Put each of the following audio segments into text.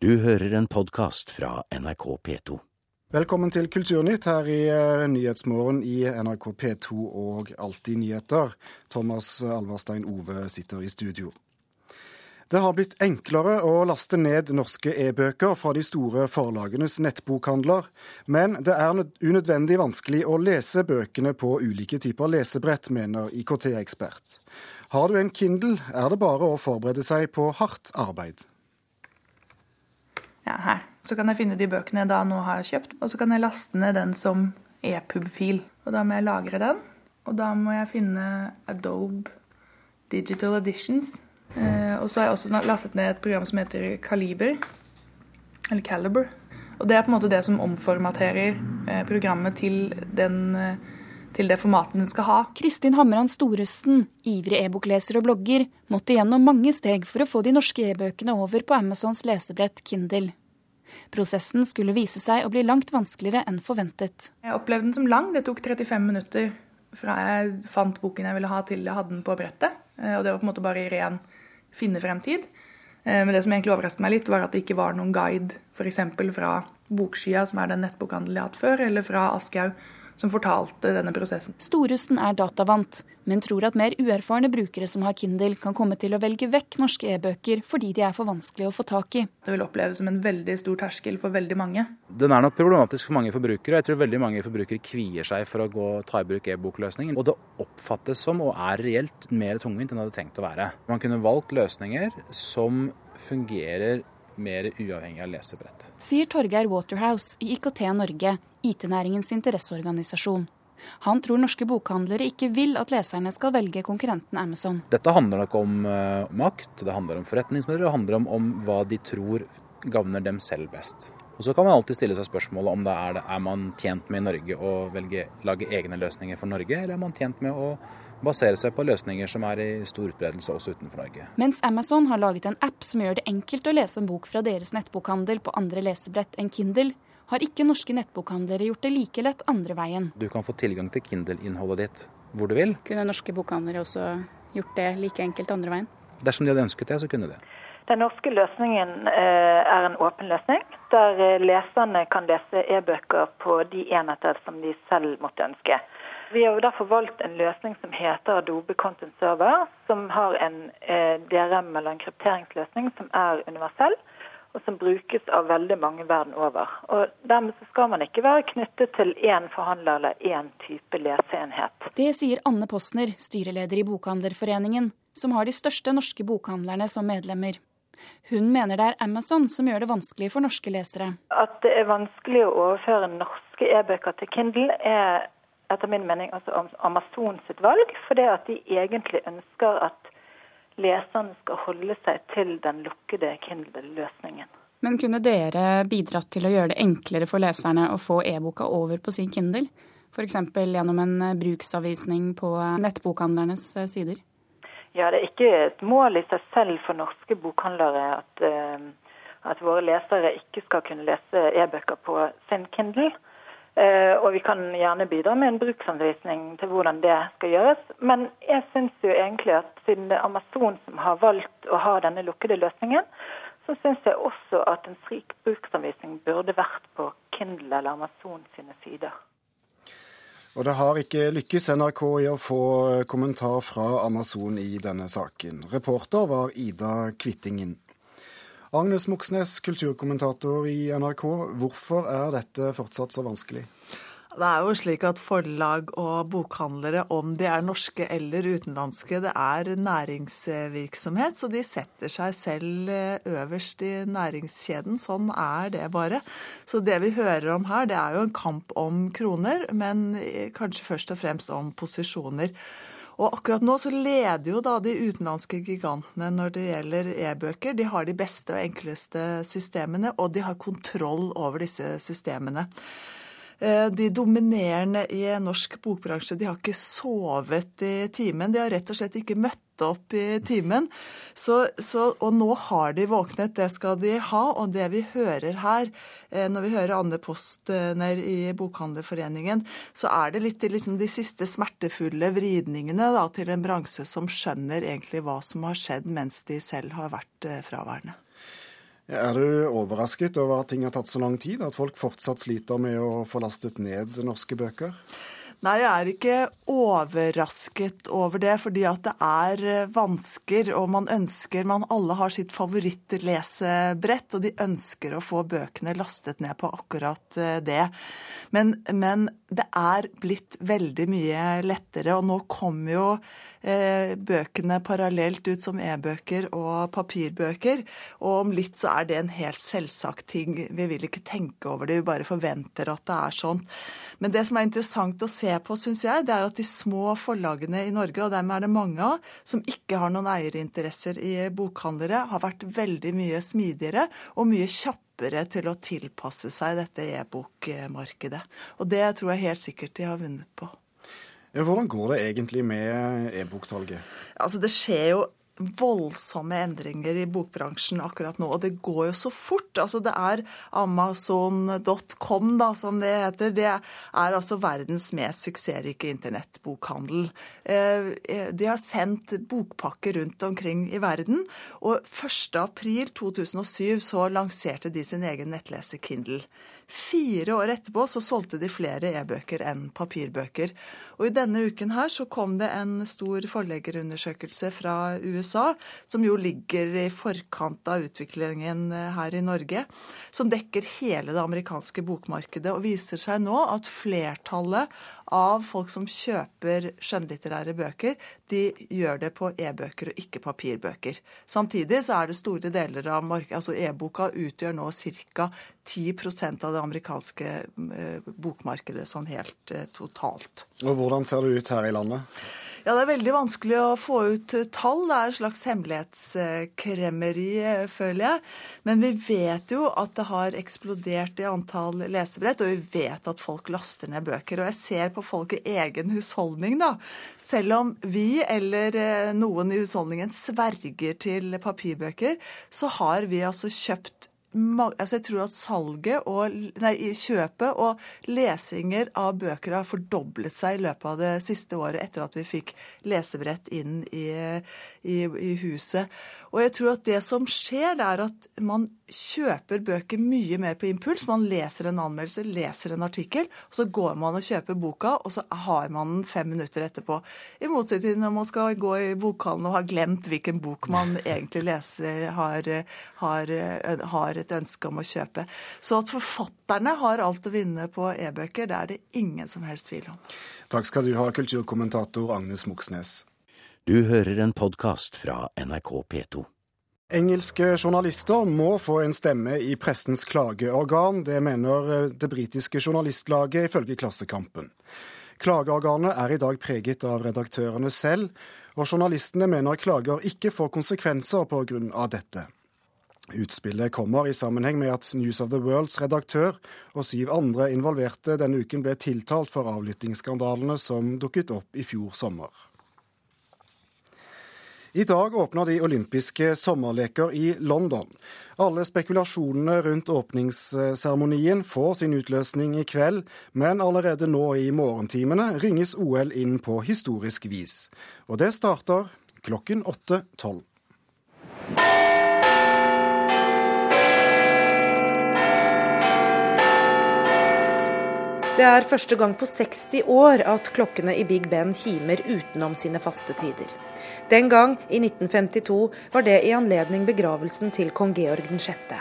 Du hører en podkast fra NRK P2. Velkommen til Kulturnytt her i uh, Nyhetsmorgen i NRK P2 og Alltid nyheter. Thomas Alvarstein Ove sitter i studio. Det har blitt enklere å laste ned norske e-bøker fra de store forlagenes nettbokhandler, men det er unødvendig vanskelig å lese bøkene på ulike typer lesebrett, mener IKT-ekspert. Har du en Kindle, er det bare å forberede seg på hardt arbeid. Ja, her. Så kan jeg finne de bøkene jeg da nå har kjøpt, og så kan jeg laste ned den som epub-fil. Og da må jeg lagre den, og da må jeg finne Adobe Digital Editions Eh, og så har jeg også lastet ned et program som heter Kaliber. Eller Caliber. Og det er på en måte det som omformaterer eh, programmet til, den, eh, til det formatet den skal ha. Kristin Hamran Storesten, ivrig e-bokleser og blogger, måtte gjennom mange steg for å få de norske e-bøkene over på Amazons lesebrett Kindle. Prosessen skulle vise seg å bli langt vanskeligere enn forventet. Jeg opplevde den som lang. Det tok 35 minutter fra jeg fant boken jeg ville ha, til jeg hadde den på brettet. Og det var på en måte bare i ren finnefremtid. Eh, men det som egentlig overrasket meg litt, var at det ikke var noen guide f.eks. fra Bokskya, som er den nettbokhandelen jeg har hatt før, eller fra Aschehoug, som fortalte denne prosessen. Storusten er datavant, men tror at mer uerfarne brukere som har Kindle, kan komme til å velge vekk norske e-bøker fordi de er for vanskelige å få tak i. Det vil oppleves som en veldig stor terskel for veldig mange. Den er nok problematisk for mange forbrukere. Jeg tror veldig mange forbrukere kvier seg for å gå ta i bruk e-bokløsningen. Og det oppfattes som, og er reelt, mer tungvint enn det hadde trengt å være. Man kunne valgt løsninger som fungerer mer uavhengig av lesebrett. Sier Torgeir Waterhouse i IKT Norge, IT-næringens interesseorganisasjon. Han tror norske bokhandlere ikke vil at leserne skal velge konkurrenten Amazon. Dette handler nok om uh, makt, det handler om forretningsmidler, det handler om, om hva de tror gagner dem selv best. Og Så kan man alltid stille seg spørsmålet om det er, er man tjent med i Norge å velge, lage egne løsninger for Norge, eller er man tjent med å basere seg på løsninger som er i stor utbredelse også utenfor Norge. Mens Amazon har laget en app som gjør det enkelt å lese en bok fra deres nettbokhandel på andre lesebrett enn Kindle, har ikke norske nettbokhandlere gjort det like lett andre veien. Du kan få tilgang til Kindle-innholdet ditt hvor du vil. Kunne norske bokhandlere også gjort det like enkelt andre veien? Dersom de hadde ønsket det, så kunne de. Den norske løsningen eh, er en åpen løsning, der eh, leserne kan lese e-bøker på de enheter som de selv måtte ønske. Vi har jo derfor valgt en løsning som heter Adobe Content Server, som har en eh, DRM eller en krypteringsløsning som er universell, og som brukes av veldig mange verden over. Og Dermed skal man ikke være knyttet til én forhandler eller én type leseenhet. Det sier Anne Postner, styreleder i Bokhandlerforeningen, som har de største norske bokhandlerne som medlemmer. Hun mener det er Amazon som gjør det vanskelig for norske lesere. At det er vanskelig å overføre norske e-bøker til Kindle, er etter min mening altså Amazon sitt valg. Fordi at de egentlig ønsker at leserne skal holde seg til den lukkede Kindle-løsningen. Men kunne dere bidratt til å gjøre det enklere for leserne å få e-boka over på sin Kindle? F.eks. gjennom en bruksavvisning på nettbokhandlernes sider? Ja, Det er ikke et mål i seg selv for norske bokhandlere at, uh, at våre lesere ikke skal kunne lese e-bøker på sin Kindle. Uh, og vi kan gjerne bidra med en bruksanvisning til hvordan det skal gjøres. Men jeg syns jo egentlig at siden det er Amazon som har valgt å ha denne lukkede løsningen, så syns jeg også at en slik bruksanvisning burde vært på Kindle eller Amazon sine sider. Og det har ikke lykkes NRK i å få kommentar fra Amazon i denne saken. Reporter var Ida Kvittingen. Agnes Moxnes, kulturkommentator i NRK. Hvorfor er dette fortsatt så vanskelig? Det er jo slik at forlag og bokhandlere, om de er norske eller utenlandske, det er næringsvirksomhet, så de setter seg selv eh, øverst i næringskjeden. Sånn er det bare. Så det vi hører om her, det er jo en kamp om kroner, men kanskje først og fremst om posisjoner. Og akkurat nå så leder jo da de utenlandske gigantene når det gjelder e-bøker. De har de beste og enkleste systemene, og de har kontroll over disse systemene. Eh, de dominerende i norsk bokbransje de har ikke sovet i timen. De har rett og slett ikke møtt opp i timen. Så, så, og nå har de våknet, det skal de ha. Og det vi hører her, eh, når vi hører Anne Postner i Bokhandlerforeningen, så er det litt liksom, de siste smertefulle vridningene da, til en bransje som skjønner egentlig hva som har skjedd mens de selv har vært eh, fraværende. Er du overrasket over at ting har tatt så lang tid? At folk fortsatt sliter med å få lastet ned norske bøker? Nei, jeg er ikke overrasket over det, fordi at det er eh, vansker, og man ønsker man Alle har sitt favorittlesebrett, og de ønsker å få bøkene lastet ned på akkurat eh, det. Men, men det er blitt veldig mye lettere, og nå kommer jo bøkene parallelt ut som e-bøker og papirbøker. Og om litt så er det en helt selvsagt ting. Vi vil ikke tenke over det, vi bare forventer at det er sånn. Men det som er interessant å se på, syns jeg, det er at de små forlagene i Norge, og dermed er det mange av, som ikke har noen eierinteresser i bokhandlere, har vært veldig mye smidigere og mye kjappere til å tilpasse seg dette e-bokmarkedet. Og det tror jeg helt sikkert de har vunnet på. Hvordan går det egentlig med e-boksalget? Altså, det skjer jo voldsomme endringer i bokbransjen akkurat nå. Og det går jo så fort. Altså det er Amazon.com, da, som det heter. Det er altså verdens mest suksessrike internettbokhandel. Eh, de har sendt bokpakker rundt omkring i verden. Og 1.4.2007 så lanserte de sin egen nettleser Kindle. Fire år etterpå så solgte de flere e-bøker enn papirbøker. Og i denne uken her så kom det en stor forleggerundersøkelse fra USA, som jo ligger i forkant av utviklingen eh, her i Norge, som dekker hele det amerikanske bokmarkedet, og viser seg nå at flertallet av folk som kjøper skjønnlitterære bøker, de gjør det på e-bøker og ikke papirbøker. Samtidig så er det store deler av markedet, altså e-boka utgjør nå ca. 10% av det amerikanske eh, bokmarkedet sånn helt eh, totalt. Og Hvordan ser det ut her i landet? Ja, Det er veldig vanskelig å få ut eh, tall. Det er et slags hemmelighetskremmeri, føler jeg. Men vi vet jo at det har eksplodert i antall lesebrett, og vi vet at folk laster ned bøker. Og jeg ser på folk i egen husholdning, da. Selv om vi eller noen i husholdningen sverger til papirbøker, så har vi altså kjøpt altså jeg tror at salget og nei, kjøpet og lesinger av bøker har fordoblet seg i løpet av det siste året etter at vi fikk lesebrett inn i, i, i huset. Og jeg tror at det som skjer, det er at man kjøper bøker mye mer på impuls. Man leser en anmeldelse, leser en artikkel, og så går man og kjøper boka, og så har man den fem minutter etterpå. I motsetning til når man skal gå i bokhallen og har glemt hvilken bok man egentlig leser, har, har, har et ønske om å kjøpe. Så at forfatterne har alt å vinne på e-bøker, det er det ingen som helst tvil om. Takk skal du ha, kulturkommentator Agnes Moxnes. Du hører en podkast fra NRK P2. Engelske journalister må få en stemme i pressens klageorgan. Det mener det britiske journalistlaget ifølge Klassekampen. Klageorganet er i dag preget av redaktørene selv, og journalistene mener klager ikke får konsekvenser pga. dette. Utspillet kommer i sammenheng med at News of the Worlds redaktør og syv andre involverte denne uken ble tiltalt for avlyttingsskandalene som dukket opp i fjor sommer. I dag åpner de olympiske sommerleker i London. Alle spekulasjonene rundt åpningsseremonien får sin utløsning i kveld, men allerede nå i morgentimene ringes OL inn på historisk vis. Og det starter klokken 8.12. Det er første gang på 60 år at klokkene i Big Ben kimer utenom sine faste tider. Den gang, i 1952, var det i anledning begravelsen til kong Georg 6.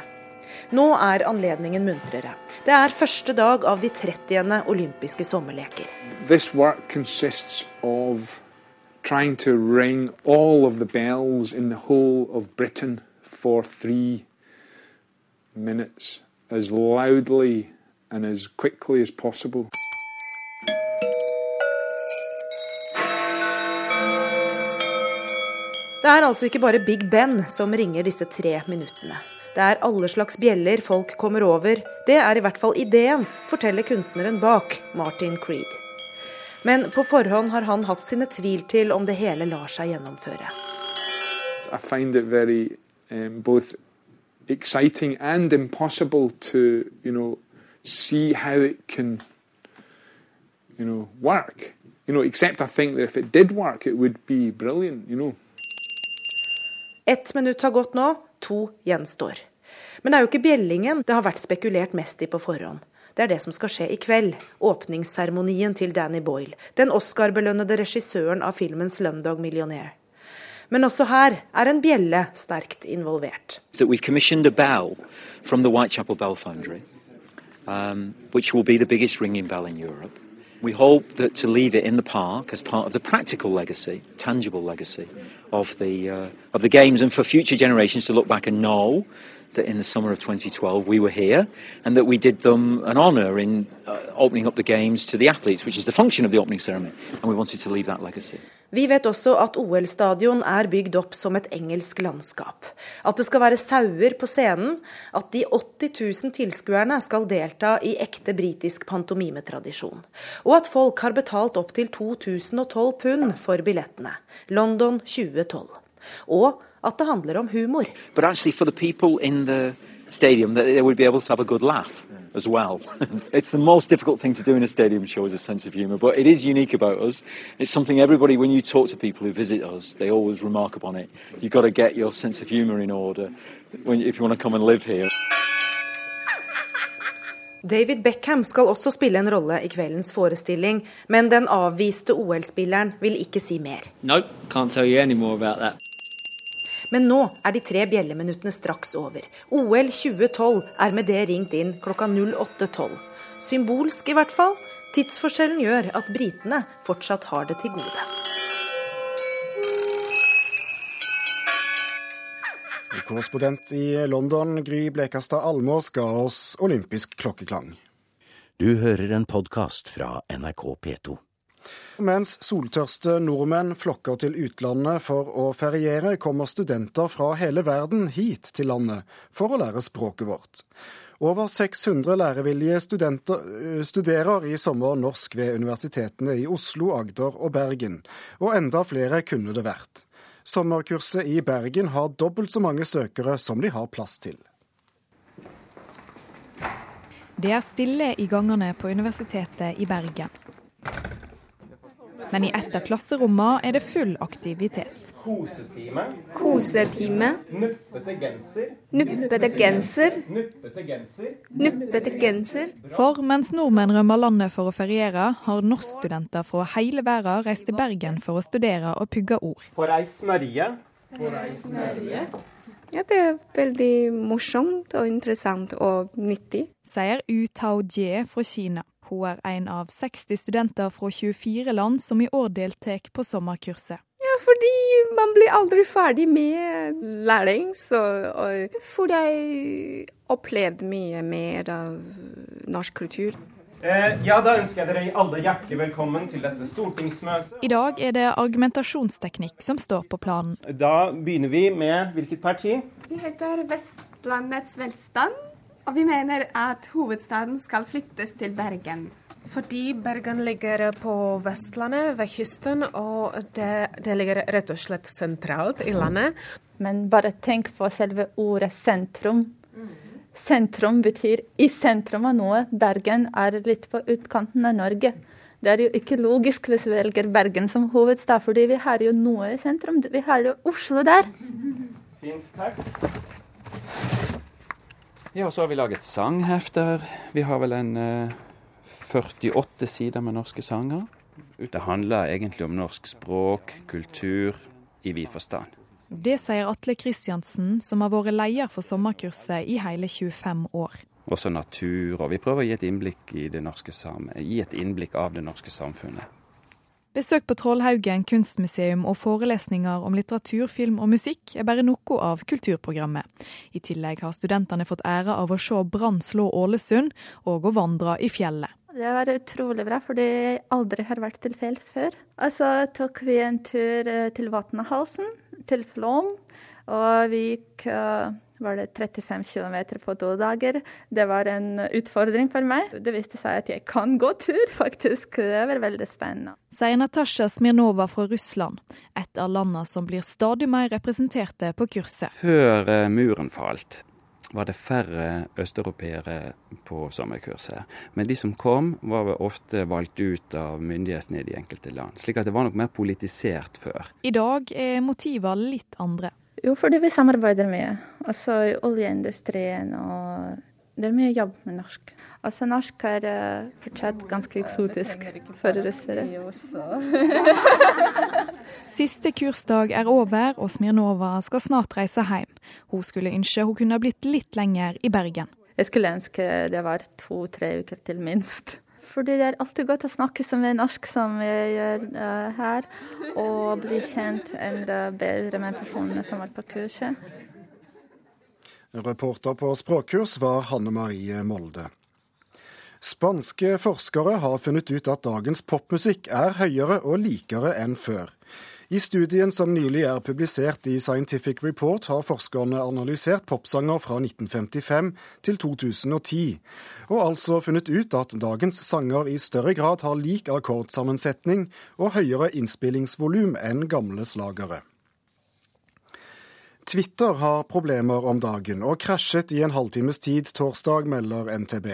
Nå er anledningen muntrere. Det er første dag av de 30. olympiske sommerleker. This work consists of trying to ring all of the bells in the for three minutes as loudly and as quickly as possible. Det er altså ikke bare Big Ben som ringer disse tre minuttene. Det er alle slags bjeller folk kommer over. Det er i hvert fall ideen, forteller kunstneren bak, Martin Creed. Men på forhånd har han hatt sine tvil til om det hele lar seg gjennomføre. I find it very um, both exciting and impossible to, you know, see how it can, you know, work. You know, except I think that if it did work, it would be brilliant, you know. Ett minutt har gått nå, to gjenstår. Men det er jo ikke bjellingen det har vært spekulert mest i på forhånd. Det er det som skal skje i kveld. Åpningsseremonien til Danny Boyle. Den Oscar-belønnede regissøren av filmen 'Slumdog Millionaire'. Men også her er en bjelle sterkt involvert. From the Whitechapel Bell Foundry, um, which will be the biggest ringing bell in Europe. We hope that to leave it in the park as part of the practical legacy, tangible legacy of the uh, of the games, and for future generations to look back and know that in the summer of 2012 we were here and that we did them an honour in uh, opening up the games to the athletes, which is the function of the opening ceremony, and we wanted to leave that legacy. Vi vet også at OL-stadion er bygd opp som et engelsk landskap. At det skal være sauer på scenen, at de 80 000 tilskuerne skal delta i ekte britisk pantomimetradisjon. Og at folk har betalt opptil 2012 pund for billettene. London 2012. Og at det handler om humor. But actually for the people in the stadium they would be able to have a good laugh as well. it's the most difficult thing to do in a stadium show is a sense of humour, but it is unique about us. It's something everybody, when you talk to people who visit us, they always remark upon it. You've got to get your sense of humour in order when, if you want to come and live here. David Beckham skal også spille en rolle i kveldens forestilling, men den avviste OL-spilleren vil ikke si mer. Nope, can't tell you any more about that. Men nå er de tre bjelleminuttene straks over. OL 2012 er med det ringt inn klokka 08.12. Symbolsk i hvert fall. Tidsforskjellen gjør at britene fortsatt har det til gode. Korrespondent i London, Gry Blekastad Almås, ga oss olympisk klokkeklang. Du hører en podkast fra NRK P2. Mens soltørste nordmenn flokker til utlandet for å feriere, kommer studenter fra hele verden hit til landet for å lære språket vårt. Over 600 lærevillige studenter eh, studerer i sommer norsk ved universitetene i Oslo, Agder og Bergen, og enda flere kunne det vært. Sommerkurset i Bergen har dobbelt så mange søkere som de har plass til. Det er stille i gangene på Universitetet i Bergen. Men i et av klasserommene er det full aktivitet. Kosetime. Kosetime. Nuppete genser. Nuppete genser. Nuppete genser. Nuppete genser. For mens nordmenn rømmer landet for å feriere, har norskstudenter fra hele verden reist til Bergen for å studere og pugge ord. For ei smørje. For ei smørje. Ja, det er veldig morsomt og interessant og nyttig. Sier U Tao Jie fra Kina. Hun er en av 60 studenter fra 24 land som i år deltar på sommerkurset. Ja, fordi man blir aldri ferdig med læring, så får jeg opplevde mye mer av norsk kultur. Eh, ja, Da ønsker jeg dere alle hjertelig velkommen til dette stortingsmøtet. I dag er det argumentasjonsteknikk som står på planen. Da begynner vi med hvilket parti? Vi heter Vestlandets velstand. Og vi mener at hovedstaden skal flyttes til Bergen. Fordi Bergen ligger på Vestlandet, ved kysten, og det, det, ligger rett og slett sentralt i landet. Men bare tenk på selve ordet sentrum. Sentrum betyr i sentrum av noe. Bergen er litt på utkanten av Norge. Det er jo ikke logisk hvis vi velger Bergen som hovedstad, fordi vi har jo noe i sentrum. Vi har jo Oslo der. Fint, takk. Ja, så har vi laget sanghefter. Vi har vel en eh, 48 sider med norske sanger. Det handler egentlig om norsk språk, kultur, i vid forstand. Det sier Atle Kristiansen, som har vært leder for sommerkurset i hele 25 år. Også natur, og vi prøver å gi et innblikk, i det norske gi et innblikk av det norske samfunnet. Besøk på Trollhaugen kunstmuseum og forelesninger om litteratur, film og musikk er bare noe av kulturprogrammet. I tillegg har studentene fått ære av å se Brann slå Ålesund, og å vandre i fjellet. Det var utrolig bra, fordi jeg aldri har vært til fjells før. Og så tok vi en tur eh, til Vatnahalsen, til Flåm, og vi gikk var det 35 km på to dager. Det var en utfordring for meg. Det viste seg at jeg kan gå tur, faktisk. Det var veldig spennende. Sier Natasja Smirnova fra Russland, et av landene som blir stadig mer representerte på kurset. Før eh, muren falt, var det færre østeuropeere på sommerkurset. Men de som kom, var ofte valgt ut av myndighetene i de enkelte land. Slik at det var nok mer politisert før. I dag er motivene litt andre. Jo, fordi vi samarbeider mye. Altså i oljeindustrien og Det er mye jobb med norsk. Altså norsk er uh, fortsatt ganske eksotisk for russere. Siste kursdag er over, og Smirnova skal snart reise hjem. Hun skulle ønske hun kunne blitt litt lenger i Bergen. Jeg skulle ønske det var to-tre uker til minst. Fordi det er alltid godt å snakke så en norsk som jeg gjør uh, her, og bli kjent enda bedre med personene som er på kurset. Reporter på språkkurs var Hanne Marie Molde. Spanske forskere har funnet ut at dagens popmusikk er høyere og likere enn før. I studien som nylig er publisert i Scientific Report, har forskerne analysert popsanger fra 1955 til 2010, og altså funnet ut at dagens sanger i større grad har lik akkordsammensetning og høyere innspillingsvolum enn gamle slagere. Twitter har problemer om dagen, og krasjet i en halvtimes tid torsdag, melder NTB.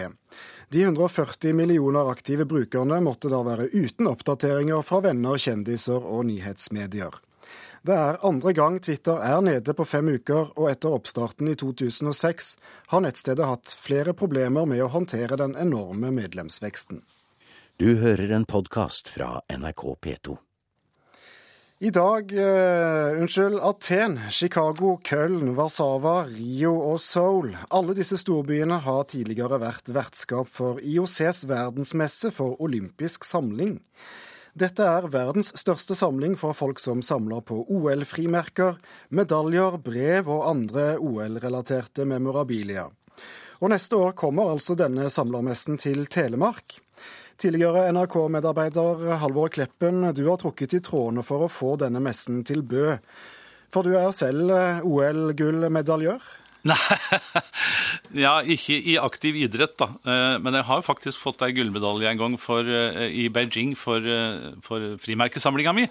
De 140 millioner aktive brukerne måtte da være uten oppdateringer fra venner, kjendiser og nyhetsmedier. Det er andre gang Twitter er nede på fem uker, og etter oppstarten i 2006 har nettstedet hatt flere problemer med å håndtere den enorme medlemsveksten. Du hører en podkast fra NRK P2. I dag uh, Unnskyld. Aten, Chicago, Köln, Warszawa, Rio og Seoul. Alle disse storbyene har tidligere vært vertskap for IOCs verdensmesse for olympisk samling. Dette er verdens største samling for folk som samler på OL-frimerker, medaljer, brev og andre OL-relaterte memorabilia. Og neste år kommer altså denne samlermessen til Telemark. Tidligere NRK-medarbeider Halvor Kleppen, du har trukket i trådene for å få denne messen til Bø. For du er selv eh, OL-gullmedaljør? Nei, ja, ikke i aktiv idrett, da. Eh, men jeg har faktisk fått ei gullmedalje en gang for, eh, i Beijing for, for frimerkesamlinga mi.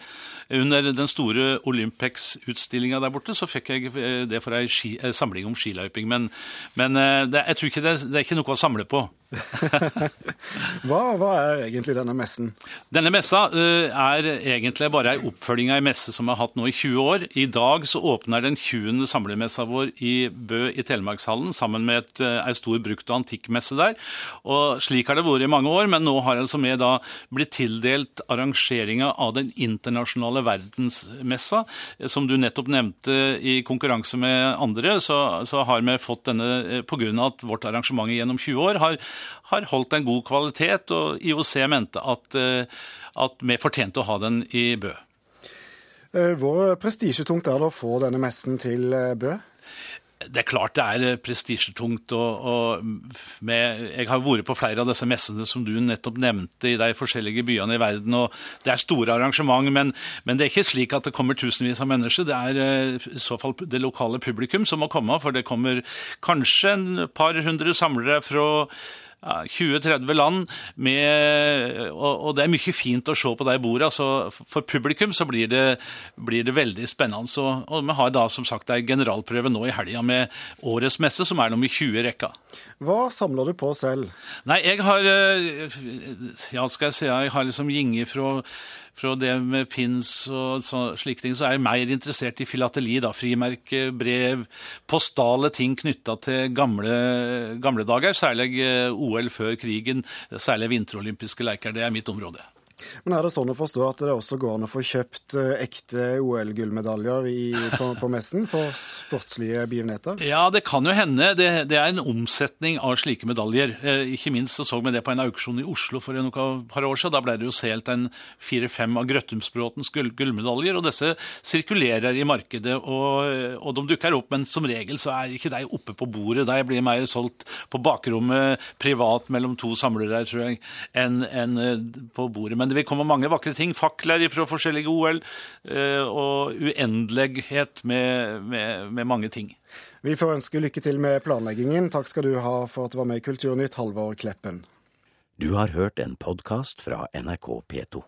Under den store Olympex-utstillinga der borte så fikk jeg det for ei samling om skiløyping. Men, men det, jeg tror ikke det, det er ikke noe å samle på. hva, hva, er egentlig denne messen? Denne messa uh, er egentlig bare ei oppfølging av ei messe som vi har hatt nå i 20 år. I dag så åpner den 20. samlemessa vår i Bø i Telemarkshallen sammen med ei stor brukt- og antikkmesse der. Og Slik har det vært i mange år, men nå har altså vi da blitt tildelt arrangeringa av den internasjonale verdensmessa. Som du nettopp nevnte i konkurranse med andre, så, så har vi fått denne pga. at vårt arrangement gjennom 20 år har har holdt en god kvalitet, og IOC mente at, eh, at vi fortjente å ha den i Bø. Eh, hvor prestisjetungt er det å få denne messen til eh, Bø? Det er klart det er prestisjetungt. Jeg har vært på flere av disse messene som du nettopp nevnte i de forskjellige byene i verden. og Det er store arrangement, men, men det er ikke slik at det kommer tusenvis av mennesker. Det er i så fall det lokale publikum som må komme, for det kommer kanskje en par hundre samlere fra 20-30 land, med, og, og, det er mye fint å se på de bordene. Altså, for publikum så blir det, blir det veldig spennende. Så, og vi har da som sagt ei generalprøve nå i helga med årets messe, som er nummer 20 i rekka. Hva samler du på selv? Nei, jeg har eh, Ja, skal jeg si, jeg har liksom ginget fra fra det med pins og slike ting, så er jeg mer interessert i filateli. da, Frimerke, brev, postale ting knytta til gamle, gamle dager. Særlig eh, OL før krigen, særlig vinterolympiske leker. Det er mitt område. Men er det sånn å forstå at det også går an å få kjøpt eh, ekte OL-gullmedaljer på, på, messen for sportslige begivenheter? Ja, det kan jo hende. Det, det, er en omsetning av slike medaljer. Eh, ikke minst så, så vi det på en auksjon i Oslo for noen par år siden. Da ble det jo solgt en fire-fem av Grøttumsbråtens gull, gullmedaljer, og disse sirkulerer i markedet. Og, og, de dukker opp, men som regel så er ikke de oppe på bordet. De blir mer solgt på bakrommet privat mellom to samlere, tror jeg, enn en eh, på bordet. Men det vil komme mange vakre ting. Fakler fra forskjellige OL, eh, og uendelighet med, med, med mange ting. Vi får ønske lykke til med planleggingen. Takk skal du ha for at du var med i Kulturnytt, Halvor Kleppen. Du har hørt en podkast fra NRK P2.